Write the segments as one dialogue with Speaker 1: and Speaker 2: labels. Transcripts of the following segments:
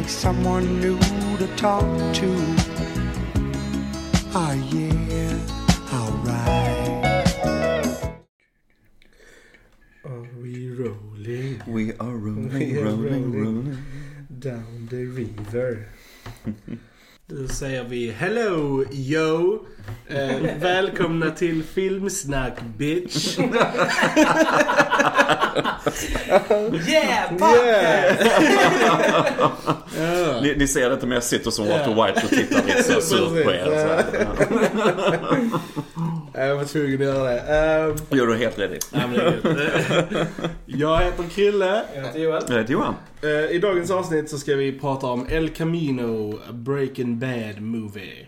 Speaker 1: like someone new to talk to? Oh yeah, alright.
Speaker 2: Are we rolling
Speaker 3: We are rolling,
Speaker 2: We are
Speaker 3: rolling,
Speaker 2: rolling.
Speaker 3: rolling.
Speaker 2: down the river? Då säger vi hello yo! Eh, välkomna till Filmsnack bitch!
Speaker 4: Yeah! Podcast!
Speaker 2: Ja.
Speaker 3: Ni, ni ser det inte men jag sitter som Walter White och tittar lite så surt på er. Så.
Speaker 2: Ja. Jag var tvungen att göra det. Um,
Speaker 3: Gör du helt rätt i.
Speaker 2: är. Jag heter Krille.
Speaker 4: Jag heter Joel.
Speaker 3: Jag heter Johan.
Speaker 2: Eh, I dagens avsnitt så ska vi prata om El Camino, a Breaking Bad Movie.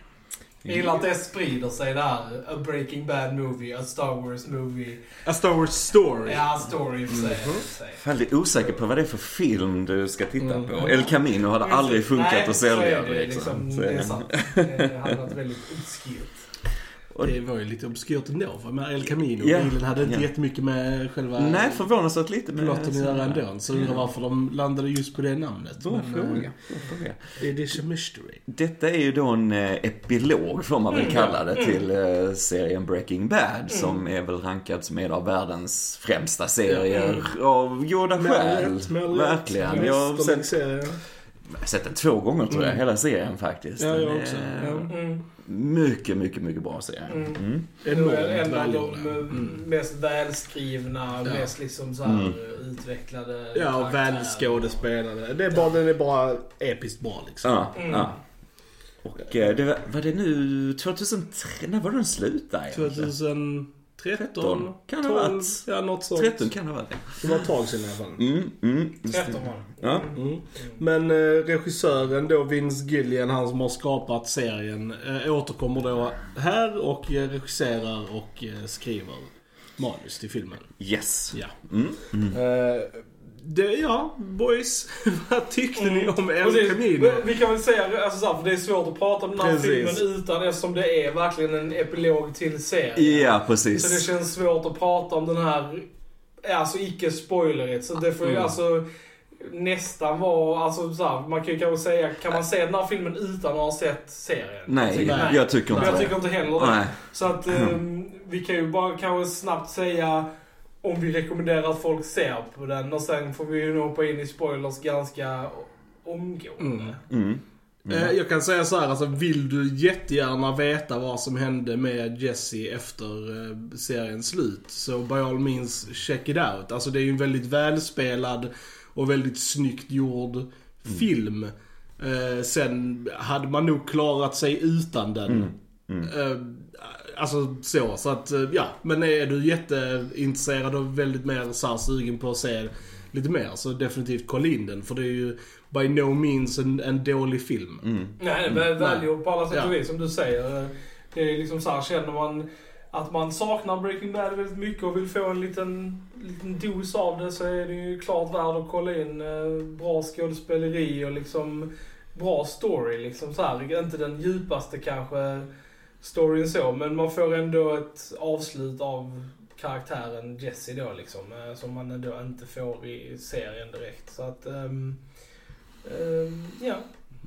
Speaker 4: Jag gillar att det sprider sig där. A Breaking Bad movie, a Star Wars movie.
Speaker 2: A Star Wars Story.
Speaker 4: Ja, story i och för sig. och för sig.
Speaker 3: Väldigt osäker på vad det är för film du ska titta
Speaker 2: Mm.
Speaker 3: på. El Camino hade aldrig funkat
Speaker 4: Nej,
Speaker 3: att
Speaker 4: så är
Speaker 3: sälja.
Speaker 4: det,
Speaker 3: Liksom.
Speaker 4: liksom, det är sant. Det hade varit väldigt obskyrt.
Speaker 3: Och-
Speaker 2: Det var ju lite obskyrt ändå. Med El Camino,
Speaker 3: Ja,
Speaker 2: bilen hade inte
Speaker 3: ja.
Speaker 2: jättemycket med själva
Speaker 3: Nej, förvånansvärt lite.
Speaker 2: plotten att göra ändå. Så undrar varför de landade just på det namnet.
Speaker 3: Bra fråga.
Speaker 2: eh,
Speaker 3: fråga.
Speaker 2: Is a mystery.
Speaker 3: Detta är ju då en eh, epilog, får man väl kalla det, till eh, serien Breaking Bad. Som är väl rankad som en av världens främsta serier av goda skäl. Verkligen. Jag har sett. Jag har sett den två gånger tror jag, hela serien faktiskt.
Speaker 2: Ja, jag
Speaker 3: Den
Speaker 2: också.
Speaker 3: är
Speaker 2: Ja.
Speaker 4: Mm.
Speaker 3: Mycket, mycket, mycket bra serie. Mm.
Speaker 4: Enormt en av de
Speaker 2: Mm.
Speaker 4: mest välskrivna,
Speaker 2: Ja.
Speaker 4: mest liksom så här
Speaker 3: Mm.
Speaker 4: utvecklade
Speaker 2: Ja, och välskådespelade. Det är bara, Den är bara episkt bra liksom.
Speaker 3: Ja,
Speaker 4: Mm.
Speaker 3: ja. Och eh, det var, var det nu 2003? När var den slutade egentligen?
Speaker 2: 2013?
Speaker 3: Kan det ha
Speaker 2: 12,
Speaker 3: varit.
Speaker 2: Ja, något sånt.
Speaker 3: 13 kan det ha varit.
Speaker 2: Det var ett tag sedan i alla fall.
Speaker 3: Mm, mm, just det.
Speaker 4: 13 var det.
Speaker 3: Ja.
Speaker 2: Mm. Men eh, regissören då, Vince Gillian, han som har skapat serien, eh, återkommer då här och eh, regisserar och eh, skriver manus till filmen.
Speaker 3: Yes.
Speaker 2: Ja.
Speaker 3: Mm, mm.
Speaker 2: Det, ja, boys. Vad tyckte ni om El
Speaker 4: Precis.
Speaker 2: Camino?
Speaker 4: Vi kan väl säga, alltså, så här, för det är svårt att prata om den här
Speaker 2: Precis.
Speaker 4: filmen utan eftersom det är verkligen en epilog till serien.
Speaker 3: Ja,
Speaker 4: Så det
Speaker 3: precis.
Speaker 4: känns svårt att prata om den här, alltså icke spoilerigt. Så det får ju
Speaker 2: Mm.
Speaker 4: alltså nästan vara, alltså så här, man kan ju kanske säga, kan man se den här filmen utan att ha sett serien?
Speaker 3: Nej,
Speaker 4: tycker-
Speaker 2: nej.
Speaker 3: jag tycker
Speaker 4: Men
Speaker 3: inte
Speaker 4: jag tycker inte heller det. Så att ehm, vi kan ju bara kanske snabbt säga om vi rekommenderar att folk ser på den och sen får vi ju nog hoppa in i spoilers ganska omgående.
Speaker 2: Mm.
Speaker 3: Mm.
Speaker 2: Eh, Jag kan säga så här, alltså vill du jättegärna veta vad som hände med Jesse efter eh, seriens slut så by all means check it out. Alltså det är ju en väldigt välspelad och väldigt snyggt gjord film. Eh, sen hade man nog klarat sig utan den.
Speaker 3: Mm.
Speaker 2: Eh, alltså så, så att eh, ja. Men är du jätteintresserad och väldigt mer så här, sugen på att se lite mer så definitivt kolla in den. För det är ju by no means en, en dålig film.
Speaker 3: Mm.
Speaker 4: Nej, det är väl välgjort på alla sätt
Speaker 2: Ja.
Speaker 4: och vis som du säger. Det är liksom så här, känner man att man saknar Breaking Bad väldigt mycket och vill få en liten, liten dos av det så är det ju klart värd att kolla in. Eh, Bra skådespeleri och liksom bra story liksom så här. Inte den djupaste kanske storyn så, men man får ändå ett avslut av karaktären Jesse då liksom. Eh, som man ändå inte får i serien direkt. Så att, Um, um, ja.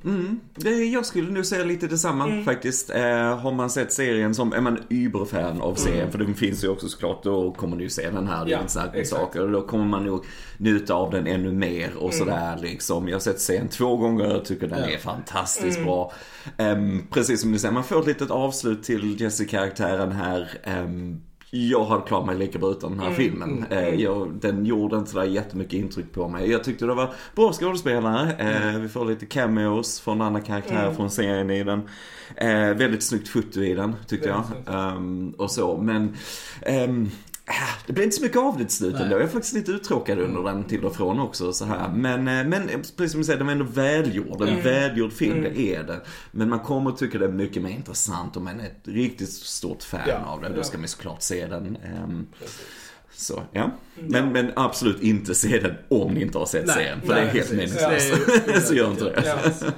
Speaker 3: Mm. Jag skulle nog säga lite detsamma
Speaker 4: Mm.
Speaker 3: faktiskt. Eh, har man sett serien som, är man überfan av serien, för den finns ju också såklart, då kommer du ju se den här,
Speaker 4: Ja,
Speaker 3: saker. Och då kommer man nog njuta av den ännu mer och
Speaker 4: Mm.
Speaker 3: sådär liksom. Jag har sett serien två gånger, jag tycker den
Speaker 2: Ja.
Speaker 3: är fantastiskt
Speaker 4: Mm.
Speaker 3: bra. Ehm, precis som du säger, man får ett litet avslut till Jesse-karaktären här. Ehm, jag hade klarat mig lika bra utan den här
Speaker 4: Mm,
Speaker 3: filmen.
Speaker 4: mm,
Speaker 3: Eh,
Speaker 4: mm.
Speaker 3: jag, den gjorde inte sådär jättemycket intryck på mig. Jag tyckte det var bra skådespelare. Eh, vi får lite cameos från andra karaktärer
Speaker 4: Mm.
Speaker 3: från serien i den. Eh, väldigt snyggt foto i den, tyckte jag. Ehm, och så, men... äh, det blev inte så mycket av det till slut ändå. Jag är faktiskt lite uttråkad under den till och från också. Så här. Men, eh, men precis som du säger, den var ändå välgjord. En
Speaker 4: Mm.
Speaker 3: välgjord film,
Speaker 4: Mm.
Speaker 3: det är det. Men man kommer att tycka det är mycket mer intressant om man är ett riktigt stort fan
Speaker 2: Ja.
Speaker 3: av den. Då ska man såklart se den. Ehm, så, ja.
Speaker 4: Mm.
Speaker 3: Men, men absolut inte se den om ni inte har sett
Speaker 2: Nej,
Speaker 3: serien. För
Speaker 4: nej,
Speaker 3: det är helt meningslöst. Så gör inte det.
Speaker 4: Ja.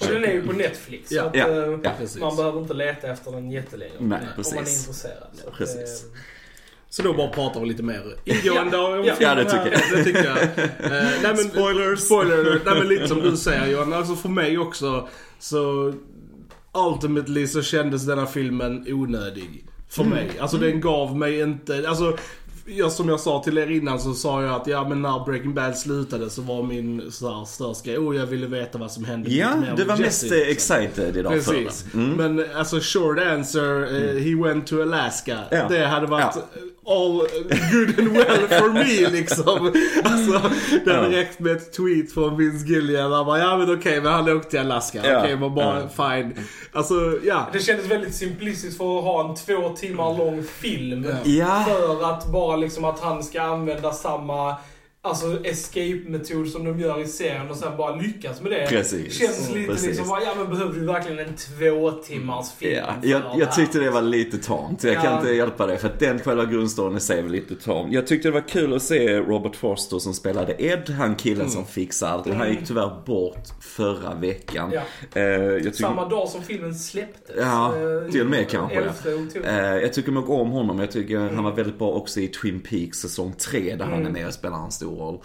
Speaker 4: Och den är ju på Netflix.
Speaker 2: Ja.
Speaker 4: Så att,
Speaker 3: Ja.
Speaker 4: eh. Man behöver inte leta efter den jättelänge.
Speaker 3: Nej,
Speaker 4: Om man är intresserad. Så att,
Speaker 3: Precis.
Speaker 4: eh,
Speaker 2: Så då bara pratar vi lite mer ingående om
Speaker 4: Ja,
Speaker 2: filmen
Speaker 3: ja, det tycker
Speaker 2: här. Det tycker jag. Eh, nej, men,
Speaker 3: Spoilers.
Speaker 2: Spoiler. Nej men lite som du säger Johan. Alltså för mig också så ultimately så kändes denna filmen onödig. För mig. Alltså den gav mig inte, alltså jag, som jag sa till er innan så sa jag att ja men när Breaking Bad slutade så var min så här, största grej, oh jag ville veta vad som hände
Speaker 3: Ja, du var
Speaker 2: Jesse,
Speaker 3: mest eh,
Speaker 2: liksom.
Speaker 3: excited idag för
Speaker 2: Precis.
Speaker 3: Mm.
Speaker 2: Men alltså short answer, eh, he went to Alaska.
Speaker 3: Ja.
Speaker 2: Det hade varit
Speaker 3: Ja.
Speaker 2: all good and well for me liksom. Alltså, det hade
Speaker 3: Ja.
Speaker 2: räckt med ett tweet från Vince Gillian. Han bara, ja men okej, men han åkte till Alaska.
Speaker 3: Ja.
Speaker 2: Okej, men bara fine. Alltså, ja.
Speaker 4: Det kändes väldigt simplistiskt för att ha en två timmar lång film.
Speaker 3: Ja.
Speaker 4: För att bara liksom att han ska använda samma alltså escape-metod som de gör i serien och sen bara lyckas med det.
Speaker 3: Precis.
Speaker 4: Känns lite
Speaker 3: Precis.
Speaker 4: liksom bara, ja men behöver du verkligen en två timmars film
Speaker 3: Ja, jag, jag tyckte det var lite tamt. Jag kan
Speaker 4: Ja.
Speaker 3: inte hjälpa det. För att den själva grundstoryn i sig var lite tam. Jag tyckte det var kul att se Robert Forster som spelade Ed. Han killen som fixar allt. Han gick tyvärr bort förra veckan.
Speaker 4: Ja.
Speaker 3: Eh, jag tycker,
Speaker 4: Samma dag som filmen släpptes.
Speaker 3: Ja,
Speaker 4: Eh,
Speaker 3: till och med kanske, ja.
Speaker 4: 11 oktober.
Speaker 3: Eh, jag tycker mycket om honom. Jag tycker han var väldigt bra också i Twin Peaks säsong 3 där han
Speaker 4: Mm.
Speaker 3: är med och spelar en stor roll.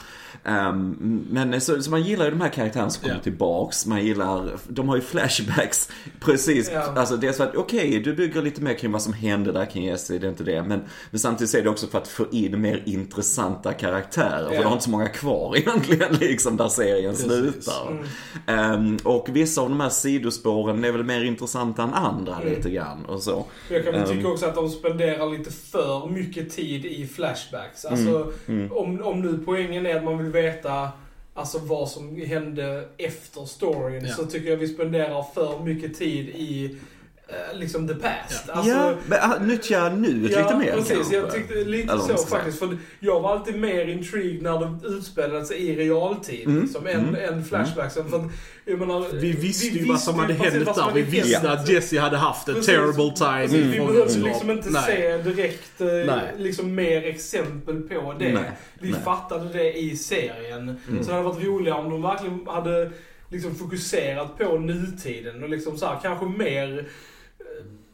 Speaker 3: Ehm, men så, så man gillar ju de här karaktärerna som kommer
Speaker 2: Ja.
Speaker 3: tillbaks. Man gillar, de har ju flashbacks. Precis.
Speaker 4: Ja.
Speaker 3: Alltså det är så att okej, du bygger lite mer kring vad som hände där kring Jesse, det är inte det. Men, men samtidigt är det också för att få in mer intressanta karaktärer. För
Speaker 4: Ja.
Speaker 3: du har inte så många kvar egentligen liksom där serien
Speaker 2: Precis.
Speaker 3: slutar.
Speaker 4: Mm.
Speaker 3: Ehm, och vissa av de här sidospåren är väl mer intressanta än andra
Speaker 4: Mm.
Speaker 3: lite grann och så.
Speaker 4: Jag kan väl tycka
Speaker 3: Ehm.
Speaker 4: också att de spenderar lite för mycket tid i flashbacks. Alltså,
Speaker 3: Mm.
Speaker 4: Om, om nu poängen är att man vill veta alltså, vad som hände efter storyn
Speaker 2: Ja.
Speaker 4: så tycker jag vi spenderar för mycket tid i liksom the past. Alltså,
Speaker 3: ja, men ah, nyttja nuet lite mer
Speaker 4: precis.
Speaker 3: kanske.
Speaker 4: Jag tyckte lite
Speaker 3: Eller
Speaker 4: så faktiskt. För jag var alltid mer intrigued när det utspelade sig i realtid.
Speaker 3: Mm,
Speaker 4: Liksom, än,
Speaker 3: mm,
Speaker 4: än flashbacksen. För att, jag menar,
Speaker 2: Vi visste ju
Speaker 4: vi
Speaker 2: vad som hade hänt där. Vi visste att Jesse hade haft ett
Speaker 4: Precis.
Speaker 2: terrible time.
Speaker 4: Precis, vi behövde liksom inte
Speaker 2: Nej.
Speaker 4: se direkt eh,
Speaker 2: Nej.
Speaker 4: liksom mer exempel på det.
Speaker 3: Nej,
Speaker 4: vi
Speaker 3: nej.
Speaker 4: fattade det i serien. Så det hade varit roligare om de verkligen hade liksom fokuserat på nutiden och liksom så här, kanske mer eh,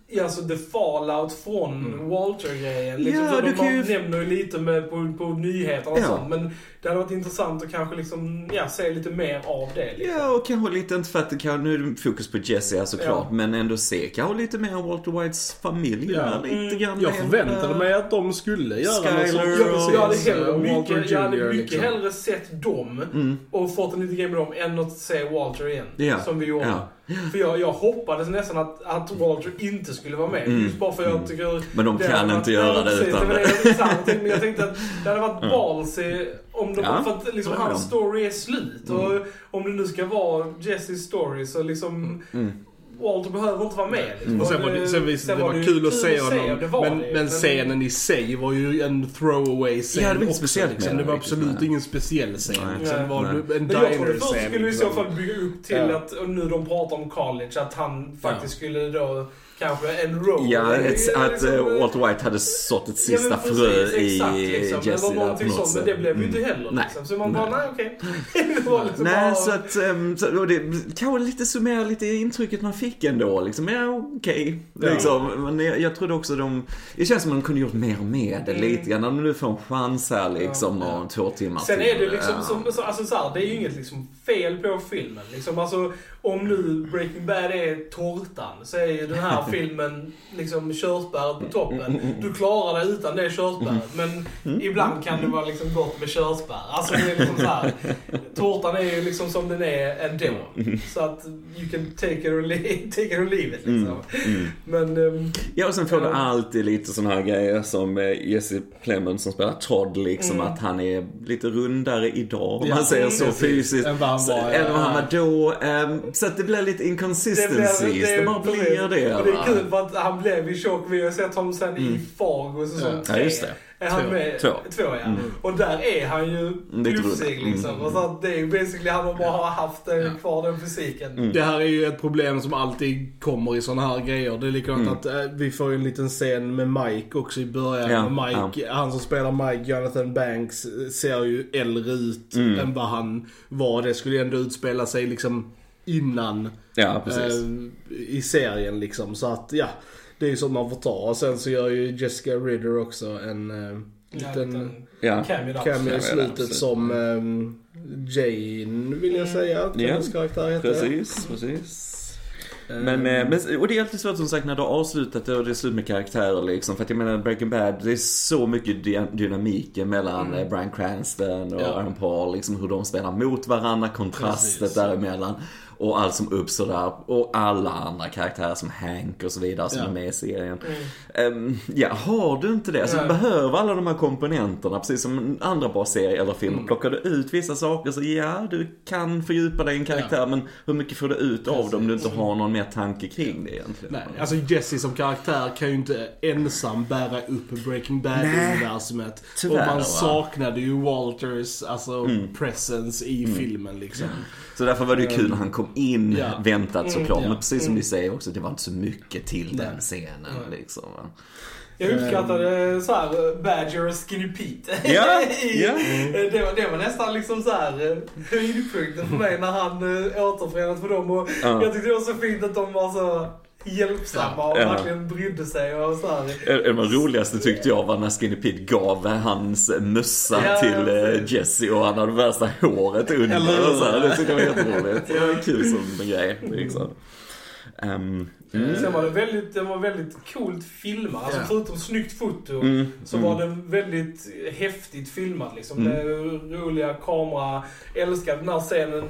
Speaker 4: Ja, alltså the fallout från Walter-grejen. Liksom,
Speaker 3: Ja, du
Speaker 4: de
Speaker 3: kan ju-
Speaker 4: nämner ju lite med på, på nyheterna och
Speaker 3: Ja.
Speaker 4: sånt. Men det hade varit intressant att kanske liksom, ja, se lite mer av det. Liksom.
Speaker 3: Ja, och kanske lite, inte för att det kan, nu är det fokus på Jesse såklart,
Speaker 4: Ja.
Speaker 3: men ändå se kanske lite mer av Walter Whites familj
Speaker 2: Ja.
Speaker 3: lite
Speaker 4: Mm.
Speaker 3: grann.
Speaker 2: Jag förväntade mig att de skulle göra
Speaker 3: Skyler
Speaker 2: något sånt.
Speaker 3: och-
Speaker 4: Jag, hade hellre mycket, jag hade
Speaker 2: Jr.
Speaker 4: mycket
Speaker 2: liksom.
Speaker 4: hellre sett dem
Speaker 3: Mm.
Speaker 4: och fått en liten grej med dem än att se Walter igen.
Speaker 3: Ja.
Speaker 4: Som vi gjorde.
Speaker 3: Ja.
Speaker 4: För jag, jag hoppades nästan att, att Walter inte skulle vara med.
Speaker 3: Mm.
Speaker 4: Just bara för jag tycker...
Speaker 3: Men de kan inte göra det utan det.
Speaker 4: Men jag tänkte att det hade varit ballsy om de...
Speaker 3: Ja,
Speaker 4: För att liksom hans story är slut. Och om det nu ska vara Jessys story så liksom...
Speaker 3: Mm.
Speaker 4: Walter behöver inte vara med. Liksom.
Speaker 2: Och sen var det, sen visst, det var
Speaker 4: ju
Speaker 2: kul att se honom.
Speaker 4: det var
Speaker 2: men,
Speaker 4: det.
Speaker 2: men scenen i sig var ju en throwaway scen
Speaker 3: Ja, det var speciellt
Speaker 2: liksom. Det var
Speaker 3: det
Speaker 2: absolut
Speaker 3: nej.
Speaker 2: ingen speciell scen.
Speaker 3: Nej.
Speaker 2: Det var
Speaker 3: Nej.
Speaker 2: en
Speaker 4: Men jag trodde först
Speaker 2: diner-scen.
Speaker 4: skulle vi i så
Speaker 2: liksom.
Speaker 4: fall bygga upp till
Speaker 2: Ja.
Speaker 4: att, och nu de pratar om college, att han faktiskt skulle då kanske enroll.
Speaker 3: Ja, ett,
Speaker 4: Ja,
Speaker 3: att
Speaker 4: liksom,
Speaker 3: Walter White hade sått ett
Speaker 4: Ja,
Speaker 3: sista
Speaker 4: men precis,
Speaker 3: frö i
Speaker 4: exakt, liksom.
Speaker 3: Jesse
Speaker 4: Eller någonting
Speaker 3: något
Speaker 4: sånt, men det blev ju inte
Speaker 3: Mm.
Speaker 4: heller.
Speaker 3: Nej.
Speaker 4: Liksom. Så man
Speaker 3: Nej.
Speaker 4: bara, nej okej. var liksom
Speaker 3: Nej,
Speaker 4: bara...
Speaker 3: så att, um, så, och det kanske lite summera lite intrycket man fick ändå. Liksom, ja, okej.
Speaker 2: Ja.
Speaker 3: Liksom. Men jag, jag trodde också de, det känns som att de kunde gjort mer med det
Speaker 4: Mm.
Speaker 3: lite grann. Om du nu får en chans här liksom,
Speaker 2: Ja.
Speaker 3: och två timmar
Speaker 4: Sen
Speaker 3: till.
Speaker 4: är det liksom,
Speaker 3: ja.
Speaker 4: som, så, alltså så här, det är ju inget liksom fel på filmen. Liksom, alltså, om nu Breaking Bad är tårtan så är ju den här filmen liksom körsbäret på toppen. Du klarar dig utan det körsbäret. Men ibland kan det vara liksom gott med körsbär. Alltså det är liksom så här, tårtan är ju liksom som den är ändå. Så att you can take it or leave, take it, or leave it liksom.
Speaker 3: Mm.
Speaker 4: Men, ehm,
Speaker 3: Ja, och sen får du
Speaker 4: Ja.
Speaker 3: alltid lite såna här grejer som eh, Jesse Plemons som spelar Todd, liksom
Speaker 4: Mm.
Speaker 3: att han är lite rundare idag, om
Speaker 2: Ja,
Speaker 3: man säger så
Speaker 2: precis.
Speaker 3: fysiskt.
Speaker 2: Än vad han
Speaker 3: Så-
Speaker 2: var,
Speaker 3: än vad han
Speaker 2: ja.
Speaker 3: var då. ehm, så att det blir lite inconsistencies. Det, bara
Speaker 4: precis.
Speaker 3: blir det.
Speaker 4: Det är kul för att han blev ju tjock. Vi har sett honom sen i Fargo säsong
Speaker 2: Ja.
Speaker 3: Ja, just det.
Speaker 4: Är han
Speaker 2: Två.
Speaker 4: med?
Speaker 3: Två.
Speaker 4: Två ja. Och där är han ju plufsig
Speaker 3: rund.
Speaker 4: liksom.
Speaker 3: Mm.
Speaker 4: Och så att det är ju basically han har bara haft den, kvar den fysiken.
Speaker 3: Mm.
Speaker 2: Det här är ju ett problem som alltid kommer i såna här grejer. Det är likadant
Speaker 3: Mm.
Speaker 2: att eh, vi får en liten scen med Mike också i början.
Speaker 3: Ja,
Speaker 2: Och Mike, Han som spelar Mike, Jonathan Banks, ser ju äldre ut
Speaker 3: Mm.
Speaker 2: än vad han var. Det skulle ändå utspela sig liksom innan
Speaker 3: Ja,
Speaker 2: eh, i serien liksom. Så att ja. det är ju så man får ta. Och sen så gör ju Jessica Ridder också en eh, liten
Speaker 3: Ja.
Speaker 4: cameo
Speaker 2: i slutet som um, Jane vill jag säga att hennes karaktär heter.
Speaker 3: Precis, precis.
Speaker 2: Eh,
Speaker 3: Men, eh, men, och det är alltid svårt som sagt när du har avslutat det och det är slut med karaktärer liksom. För att jag menar Breaking Bad, det är så mycket dy- dynamiken mellan eh, Bryan Cranston och
Speaker 2: Ja.
Speaker 3: Aaron Paul. Liksom hur de spelar mot varandra, kontrastet
Speaker 2: Precis.
Speaker 3: däremellan. Och allt som uppstår där. Och alla andra karaktärer som Hank och så vidare som
Speaker 2: Ja.
Speaker 3: är med i serien. Ehm, ja, har du inte det, så du
Speaker 4: Mm. Nej.
Speaker 3: behöver alla de här komponenterna, precis som andra bra serier eller filmer.
Speaker 2: Mm.
Speaker 3: Plockar du ut vissa saker så ja, du kan fördjupa dig i en karaktär, men hur mycket får du ut av det om du inte har någon mer tanke kring det egentligen?
Speaker 2: Nej, alltså Jesse som karaktär kan ju inte ensam bära upp Breaking Bad-universumet. Och man saknade ju Walters, alltså,
Speaker 3: Mm.
Speaker 2: presence i filmen liksom.
Speaker 3: Så därför var det ju kul när han kom in,
Speaker 2: Ja.
Speaker 3: väntat såklart.
Speaker 2: ja.
Speaker 3: Men precis som ni säger också, det var inte så mycket till
Speaker 2: Nej.
Speaker 3: den scenen liksom.
Speaker 4: Jag uppskattade så här Badger och Skinny Pete.
Speaker 3: Ja, ja.
Speaker 4: Det, var, det var nästan liksom så här eh, höjdpunkten för mig när han återförenades för dem. Och
Speaker 3: Ja.
Speaker 4: Jag tyckte det var så fint att de var så hjälpsamma och
Speaker 3: Ja.
Speaker 4: verkligen brydde sig och så här.
Speaker 3: Det var roligaste tyckte jag var när Skinny Pete gav hans mössa
Speaker 4: Ja,
Speaker 3: till eh. Jesse och han hade värsta håret under.
Speaker 2: Eller
Speaker 3: och så här. Det tyckte jag var jätteroligt. Det var kul som en grej. Liksom. Um, mm.
Speaker 4: Sen var det väldigt, det var väldigt coolt filmat. Alltså
Speaker 2: Ja.
Speaker 4: förutom snyggt foto
Speaker 3: Mm,
Speaker 4: så var den väldigt häftigt filmad liksom.
Speaker 3: Mm.
Speaker 4: Det roliga kamera. Älskar den här scenen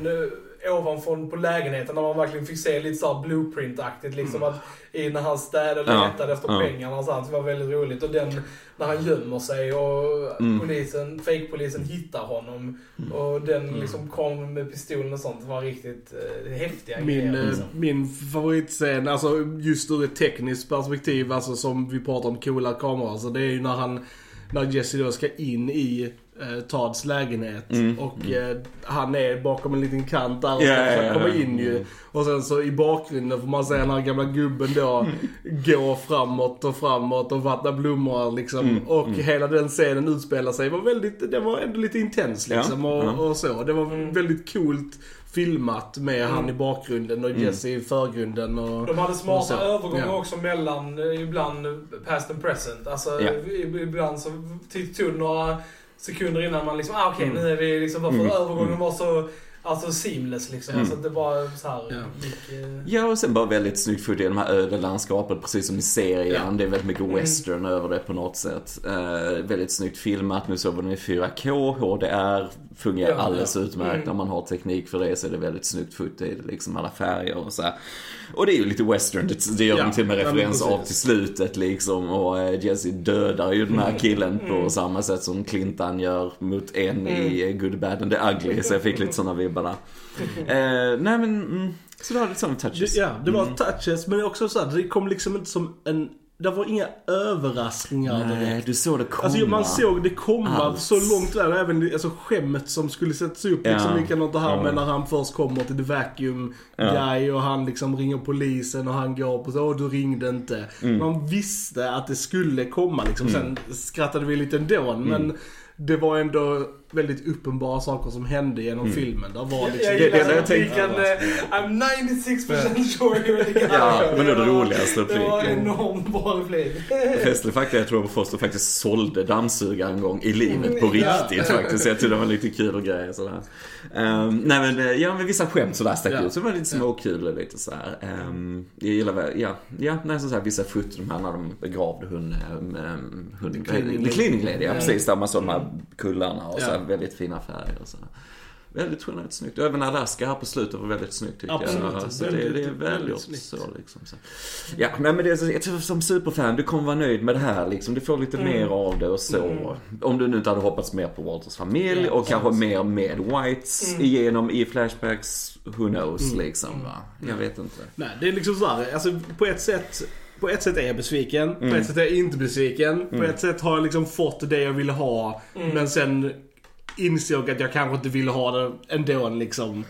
Speaker 4: ovanför på lägenheten när man verkligen fick se lite såhär blueprint-aktigt liksom. Att, i när han städade och
Speaker 3: Ja,
Speaker 4: letade efter
Speaker 3: ja.
Speaker 4: pengarna och sånt. Det var väldigt roligt. Och den när han gömmer sig och
Speaker 3: Mm.
Speaker 4: polisen, fake-polisen hittar honom. Och den liksom kom med pistolen och sånt. Det var riktigt eh, häftiga
Speaker 2: Min,
Speaker 4: grejer.
Speaker 2: eh,
Speaker 4: Liksom.
Speaker 2: min favoritscen, alltså just ur ett tekniskt perspektiv, alltså som vi pratar om coola kameror, alltså det är ju när han, när Jesse då ska in i eh, Tods lägenhet
Speaker 3: Mm,
Speaker 2: och eh, han är bakom en liten kant där och ska
Speaker 3: ja,
Speaker 2: försöka komma in ju. Och sen så i bakgrunden får man se den här gamla gubben då gå framåt och framåt och vattna blommor liksom.
Speaker 3: Mm,
Speaker 2: och hela den scenen utspelar sig, var väldigt, det var ändå lite intens liksom
Speaker 3: Ja,
Speaker 2: och,
Speaker 3: ja.
Speaker 2: och så. Det var väldigt coolt filmat med han i bakgrunden och Jesse i förgrunden. Och,
Speaker 4: De hade smarta övergångar
Speaker 2: Ja.
Speaker 4: också mellan, eh, ibland past and present. Alltså ibland så tog det några sekunder innan man liksom, ah, okej
Speaker 2: Mm.
Speaker 4: nu är vi liksom, varför
Speaker 3: Mm.
Speaker 4: övergången var så, alltså seamless liksom.
Speaker 3: Mm.
Speaker 4: Alltså det bara så här
Speaker 2: Ja.
Speaker 4: gick, eh,
Speaker 3: Ja, och sen bara väldigt snyggt fot i de här öde landskapet, precis som i serien.
Speaker 2: Ja.
Speaker 3: Det är väldigt mycket
Speaker 4: Mm.
Speaker 3: western över det på något sätt. Eh, väldigt snyggt filmat. Nu såg vi den i 4K, HDR. Fungerar
Speaker 4: Ja,
Speaker 3: alldeles
Speaker 2: ja.
Speaker 3: utmärkt.
Speaker 4: Mm.
Speaker 3: När man har teknik för det så är det väldigt snyggt fot i det, liksom alla färger och så här. Och det är ju lite western, det, det gör
Speaker 2: Ja,
Speaker 3: de till och med referens av till slutet liksom. Och eh, Jesse dödar ju den här killen på
Speaker 4: Mm.
Speaker 3: samma sätt som Clintan gör mot en i
Speaker 4: Mm.
Speaker 3: eh, Good, Bad and the Ugly. Så jag fick lite sådana vibbar där. Eh, nej men, mm, så det var lite sådana touches.
Speaker 2: Det, ja, det var
Speaker 3: Mm.
Speaker 2: touches men också så här, det kom liksom inte som en... Det var inga överraskningar
Speaker 3: Nej,
Speaker 2: direkt.
Speaker 3: du såg det komma.
Speaker 2: Alltså man såg det komma
Speaker 3: Allt.
Speaker 2: så långt där. Även alltså, skämmet som skulle sättas upp.
Speaker 3: Ja.
Speaker 2: Liksom, likadant det här
Speaker 3: Ja.
Speaker 2: med när han först kommer till The Vacuum
Speaker 3: Ja.
Speaker 2: Guy och han liksom ringer polisen och han går på så åh du ringde inte.
Speaker 3: Mm.
Speaker 2: Man visste att det skulle komma liksom. Sen skrattade vi lite ändå men det var ändå väldigt uppenbara saker som hände genom filmen. Där var liksom...
Speaker 4: Jag
Speaker 3: det-
Speaker 4: gillar
Speaker 3: det- jag tänkte-
Speaker 4: repliken eh, I'm 96% sure you're the guy.
Speaker 3: Ja, men det är det
Speaker 4: var-
Speaker 3: roligaste
Speaker 4: Det var
Speaker 3: repliken.
Speaker 4: enormt bra replik.
Speaker 3: Festlig fakta, jag tror att Foster faktiskt sålde dammsugare en gång i livet på
Speaker 2: Ja.
Speaker 3: riktigt faktiskt. Så jag tyckte det var lite kul och grejer sådär. Um, nej men, eh, ja men vissa skämt sådär stack
Speaker 2: Ja.
Speaker 3: ut. Så det var lite småkul och lite sådär. Um, jag gillar väl, ja, ja, nej så såhär vissa foton de här när de begravde hund, um, hunden,
Speaker 2: Cleaning
Speaker 3: The Cleaning Lady, ja precis. Där man såg de här kullarna och så här,
Speaker 2: Ja.
Speaker 3: väldigt fina färger och så. Väldigt generellt snyggt. Även Alaska här på slutet var väldigt snyggt tycker
Speaker 2: Absolut.
Speaker 3: jag. Så det, det är
Speaker 2: Väldigt,
Speaker 3: välgjort
Speaker 2: väldigt
Speaker 3: så liksom. Så. Ja, men det är, så- jag tror som superfan, du kommer vara nöjd med det här liksom. Du får lite mer av det och så. Om du nu inte hade hoppats mer på Walters familj
Speaker 2: Ja,
Speaker 3: och kanske mer med Whites
Speaker 4: Mm.
Speaker 3: igenom i flashbacks. Who knows liksom va. Jag vet inte.
Speaker 2: Nej, det är liksom såhär, alltså på ett sätt på ett sätt är jag besviken, på ett sätt är jag inte besviken. På ett sätt har jag liksom fått det jag ville ha. Men sen insåg att jag kanske inte ville ha det ändå liksom.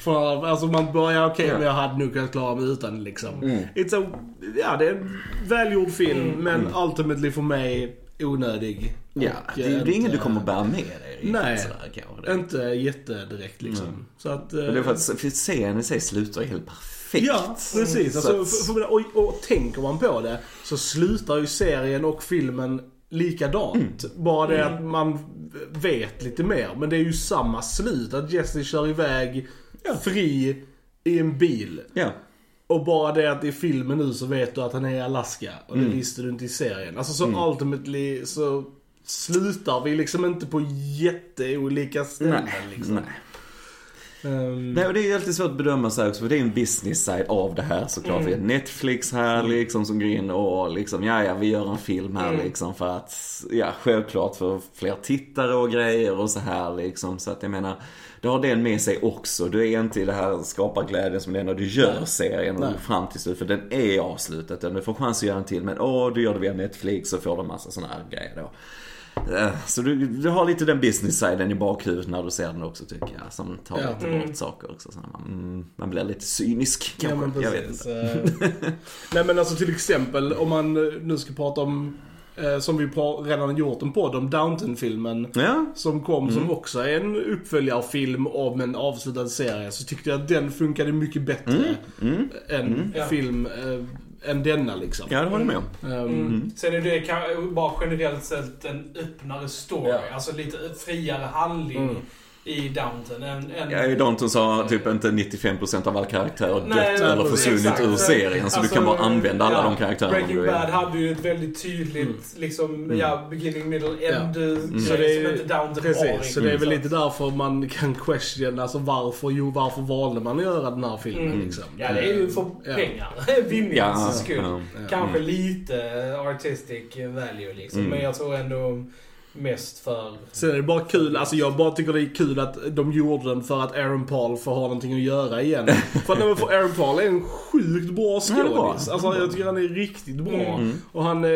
Speaker 2: För alltså man börjar, okej
Speaker 3: Ja.
Speaker 2: men jag hade nog kunnat klara mig utan liksom. It's a, ja det är en välgjord film men ultimately för mig onödig.
Speaker 3: Ja,
Speaker 2: Och,
Speaker 3: det, det är ingen du kommer bära med dig.
Speaker 2: Nej.
Speaker 3: Sådär, kanske.
Speaker 2: Inte jättedirekt liksom. Så att...
Speaker 3: Men det är för att för serien i sig slutar helt perfekt.
Speaker 2: Ja, precis.
Speaker 3: Så
Speaker 2: Alltså,
Speaker 3: att-
Speaker 2: för, för, och, och tänker man på det så slutar ju serien och filmen likadant.
Speaker 3: Mm.
Speaker 2: Bara det att man vet lite mer. Men det är ju samma slut. Att Jesse kör iväg fri i en bil.
Speaker 3: Ja.
Speaker 2: Och bara det att i filmen nu så vet du att han är i Alaska. Och
Speaker 3: Mm.
Speaker 2: det visste du inte i serien. Alltså så ultimately så slutar vi liksom inte på jätteolika ställen
Speaker 3: Nej,
Speaker 2: liksom.
Speaker 3: nej.
Speaker 2: Ehm,
Speaker 3: Nej, och det är alltid svårt att bedöma så här också, för det är en business side av det här såklart. Har Netflix här liksom som går in och liksom, ja ja, vi gör en film här liksom för att, ja självklart för fler tittare och grejer och så här liksom. Så att jag menar, det har den med sig också. Du är inte i det här skaparglädjen som det är när du gör serien och fram till slut, för den är avslutad. Du får chans att göra en till, men åh, du gör det via Netflix och får du en massa sådana här grejer då. Eh, Så du, du har lite den business-siden i bakhuvudet när du ser den också tycker jag. Som tar
Speaker 2: Ja.
Speaker 3: lite bort saker också. Så man, mm, man blir lite cynisk
Speaker 2: Ja,
Speaker 3: kanske.
Speaker 2: men
Speaker 3: jag vet
Speaker 2: precis.
Speaker 3: inte.
Speaker 2: Eh, Nej men alltså till exempel om man nu ska prata om, eh, som vi redan gjort en podd om Downton-filmen.
Speaker 3: Ja,
Speaker 2: Som kom
Speaker 3: Mm.
Speaker 2: som också är en uppföljarfilm av en avslutad serie. Så tyckte jag att den funkade mycket bättre
Speaker 3: Mm.
Speaker 2: än
Speaker 4: Ja.
Speaker 2: film, äh, än denna liksom.
Speaker 3: ja det håller jag med om.
Speaker 2: Ehm,
Speaker 4: Mm. Sen är det bara generellt sett en öppnare story.
Speaker 2: Ja.
Speaker 4: Alltså lite friare handling
Speaker 2: Mm.
Speaker 4: I Downton. En, en,
Speaker 3: Ja, i Danton så har typ inte 95% av alla karaktärer
Speaker 4: Nej,
Speaker 3: dött eller försvunnit
Speaker 4: exakt.
Speaker 3: ur serien. Så
Speaker 4: Alltså,
Speaker 3: du kan bara använda alla
Speaker 4: ja,
Speaker 3: de karaktärerna
Speaker 4: Breaking
Speaker 3: du vill.
Speaker 4: Bad hade ju ett väldigt tydligt, liksom, ja, beginning, middle, end.
Speaker 2: Så
Speaker 4: Så
Speaker 2: det är-
Speaker 4: som inte Downton har.
Speaker 2: Precis,
Speaker 4: riktigt.
Speaker 2: så det är väl
Speaker 4: Så
Speaker 2: lite därför man kan question, alltså varför, jo varför valde man att göra den här filmen
Speaker 4: Mm.
Speaker 2: liksom?
Speaker 4: Ja, det är ju för
Speaker 2: Ja.
Speaker 4: pengar. Vinnings
Speaker 3: Ja,
Speaker 4: skull.
Speaker 3: ja.
Speaker 4: Kanske lite artistic value liksom.
Speaker 3: Mm.
Speaker 4: Men jag tror ändå mest för...
Speaker 2: Sen är det bara kul, alltså jag bara tycker det är kul att de gjorde den för att Aaron Paul får ha någonting att göra igen. för att nej, för Aaron Paul är en sjukt bra skådis. Alltså jag tycker han är riktigt bra.
Speaker 4: Mm.
Speaker 2: Och han eh,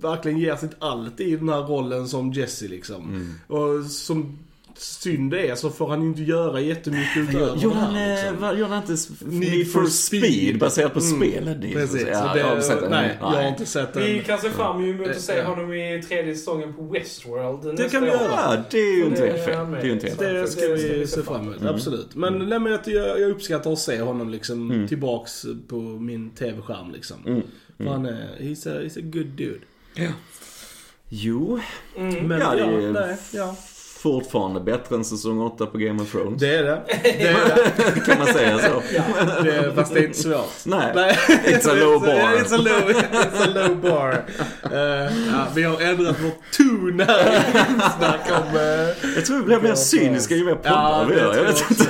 Speaker 2: verkligen ger sitt allt i den här rollen som Jesse liksom.
Speaker 3: Mm.
Speaker 2: Och som synd är så får han ju inte göra jättemycket utöver
Speaker 3: Gjorde
Speaker 2: det
Speaker 3: han,
Speaker 2: här
Speaker 3: eh,
Speaker 2: liksom.
Speaker 3: gjorde han inte
Speaker 2: Need
Speaker 3: Need
Speaker 2: for
Speaker 3: for
Speaker 2: Speed.
Speaker 3: Speed baserat på
Speaker 2: Mm.
Speaker 3: spelet?
Speaker 2: Precis,
Speaker 3: Ja,
Speaker 2: det,
Speaker 3: jag har sett den.
Speaker 2: nej, jag har inte sett den.
Speaker 4: Vi kan se fram emot att se
Speaker 2: Ja.
Speaker 4: honom i tredje säsongen på Westworld
Speaker 2: Det kan vi göra.
Speaker 3: Ja, det är ju inte
Speaker 4: Det
Speaker 3: helt fel. Det är ju inte helt fel.
Speaker 2: Det
Speaker 4: det
Speaker 2: ska vi se fram emot,
Speaker 3: Mm.
Speaker 2: absolut. Men nej, men jag, jag uppskattar att se honom liksom tillbaks på min TV-skärm liksom.
Speaker 3: Mm.
Speaker 2: För han är, he's a, he's a good dude.
Speaker 3: Jo,
Speaker 4: Mm.
Speaker 2: Men
Speaker 3: Ja,
Speaker 2: ja,
Speaker 3: det är-
Speaker 2: nej, ja.
Speaker 3: Fortfarande bättre än säsong 8 på Game of Thrones.
Speaker 2: Det är det. Det är det.
Speaker 3: Kan man säga så?
Speaker 2: det är, fast det är inte svårt.
Speaker 3: Nej.
Speaker 2: Nej.
Speaker 3: It's a low bar.
Speaker 2: It's a low, it's a low bar. Eh, ja, vi har ändrat vår ton här snack om... uh,
Speaker 3: Jag tror vi blir mer cyniska ju mer poddar vi gör. Jag vet inte.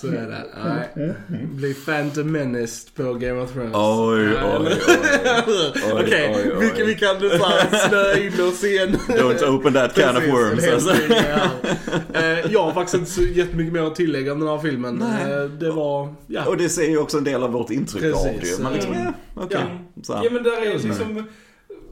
Speaker 2: Så är det. Nej. Bli Phantom Menace på Game of Thrones.
Speaker 3: Oj,
Speaker 2: Ja,
Speaker 3: oj, oj.
Speaker 2: Okej,
Speaker 3: oj.
Speaker 2: vi, vi kan snöa in oss igen.
Speaker 3: Don't open that can of worms. Alltså.
Speaker 2: Eh, Jag har faktiskt inte så jättemycket mer att tillägga om den här filmen.
Speaker 3: Nej.
Speaker 2: Eh, Det var, ja.
Speaker 3: Och det säger ju också en del av vårt intryck av
Speaker 2: Precis.
Speaker 3: det. Man liksom,
Speaker 2: Mm.
Speaker 3: ja, okej.
Speaker 4: Ja.
Speaker 3: Så.
Speaker 4: Ja men där är liksom...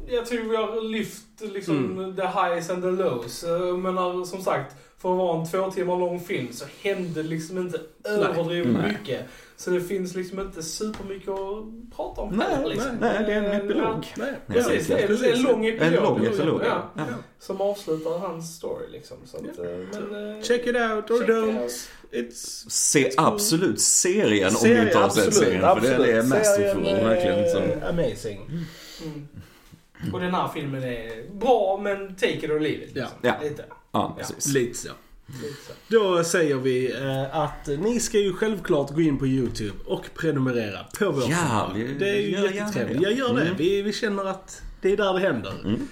Speaker 4: Jag tror vi har lyft liksom the highs and the lows. Jag menar som sagt, för att vara en två timmar lång film så hände liksom inte överdrivet
Speaker 3: Nej.
Speaker 4: mycket. Så det finns liksom inte supermycket att prata om
Speaker 3: Nej,
Speaker 4: heller, liksom.
Speaker 3: nej, det är en
Speaker 4: Eh,
Speaker 3: epilog.
Speaker 2: Nej,
Speaker 3: Nej,
Speaker 4: Precis, det är
Speaker 2: precis.
Speaker 4: en lång epilog.
Speaker 3: En lång epilog,
Speaker 4: ja.
Speaker 3: ja.
Speaker 4: Som avslutar hans story liksom. Så att, eh, men, eh,
Speaker 2: Check it out or don't. It's...
Speaker 3: Se absolut serien om du inte har sett
Speaker 2: absolut,
Speaker 3: serien. För den är
Speaker 2: absolut.
Speaker 3: masterful,
Speaker 2: Serien är
Speaker 3: verkligen. Så.
Speaker 2: Amazing.
Speaker 4: Mm. Och den här filmen är bra, men take it or leave it.
Speaker 2: Ja.
Speaker 3: Ja.
Speaker 4: Lite.
Speaker 3: Ja, precis.
Speaker 2: Lite så.
Speaker 4: Lite så.
Speaker 2: Då säger vi eh, att ni ska ju självklart gå in på YouTube och prenumerera på vår
Speaker 3: Ja, vi-
Speaker 2: Det är ju jättetrevligt. Jag gör det.
Speaker 3: Mm.
Speaker 2: Vi, vi känner att det är där det händer.
Speaker 3: Mm.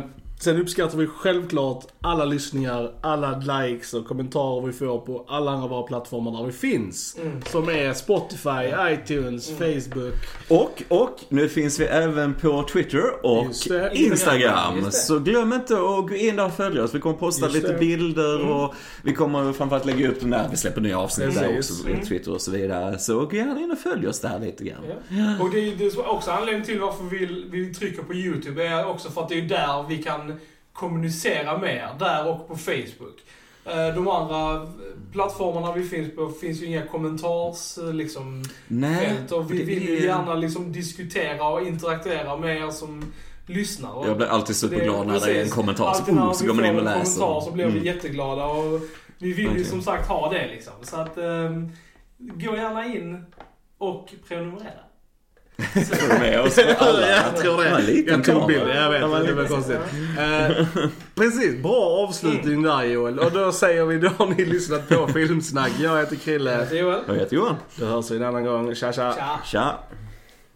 Speaker 2: Eh, sen uppskattar vi självklart alla lyssningar, alla likes och kommentarer vi får på alla andra våra plattformar där vi finns.
Speaker 4: Mm.
Speaker 2: Som är Spotify, iTunes, Facebook.
Speaker 3: Och, och nu finns vi även på Twitter och
Speaker 2: det.
Speaker 3: Instagram. Så glöm inte att gå in där och följa oss. Vi kommer posta
Speaker 2: Just
Speaker 3: lite
Speaker 2: det.
Speaker 3: bilder och vi kommer framförallt lägga upp den där vi släpper nya avsnitt där
Speaker 2: Precis.
Speaker 3: också. på Twitter och så vidare. Så gå gärna in och följ oss där lite grann.
Speaker 4: Ja. Och det är det är också anledningen till varför vi, vi trycker på YouTube. är också för att det är där vi kan kommunicera mer. Där och på Facebook. Eh, De andra plattformarna vi finns på finns ju inga kommentars liksom,
Speaker 3: Nej,
Speaker 4: fält. Och vi vill ju
Speaker 3: är-
Speaker 4: gärna liksom diskutera och interagera med er som lyssnar.
Speaker 3: Jag blir alltid superglad när det är en kommentar. Så,
Speaker 4: Alltid när
Speaker 3: oh, så
Speaker 4: vi
Speaker 3: går man
Speaker 4: får
Speaker 3: in och
Speaker 4: en
Speaker 3: läser.
Speaker 4: kommentar så blir vi
Speaker 3: Mm.
Speaker 4: jätteglada. Och vi vill ju
Speaker 3: Verkligen.
Speaker 4: som sagt ha det liksom. Så att, ehm, gå gärna in och prenumerera.
Speaker 3: Får du med oss på alla?
Speaker 2: jag tror
Speaker 3: Det
Speaker 2: Jag tog bilder, jag vet.
Speaker 3: Det var
Speaker 2: Det var
Speaker 3: lite-
Speaker 2: konstigt. Eh, precis, bra avslutning där Joel. Och då säger vi, då har ni lyssnat på Filmsnack. Jag heter Krille.
Speaker 4: Joel.
Speaker 3: Jag heter Johan.
Speaker 2: Då hörs vi en annan gång. Tja tja.
Speaker 4: Tja.
Speaker 3: Tja.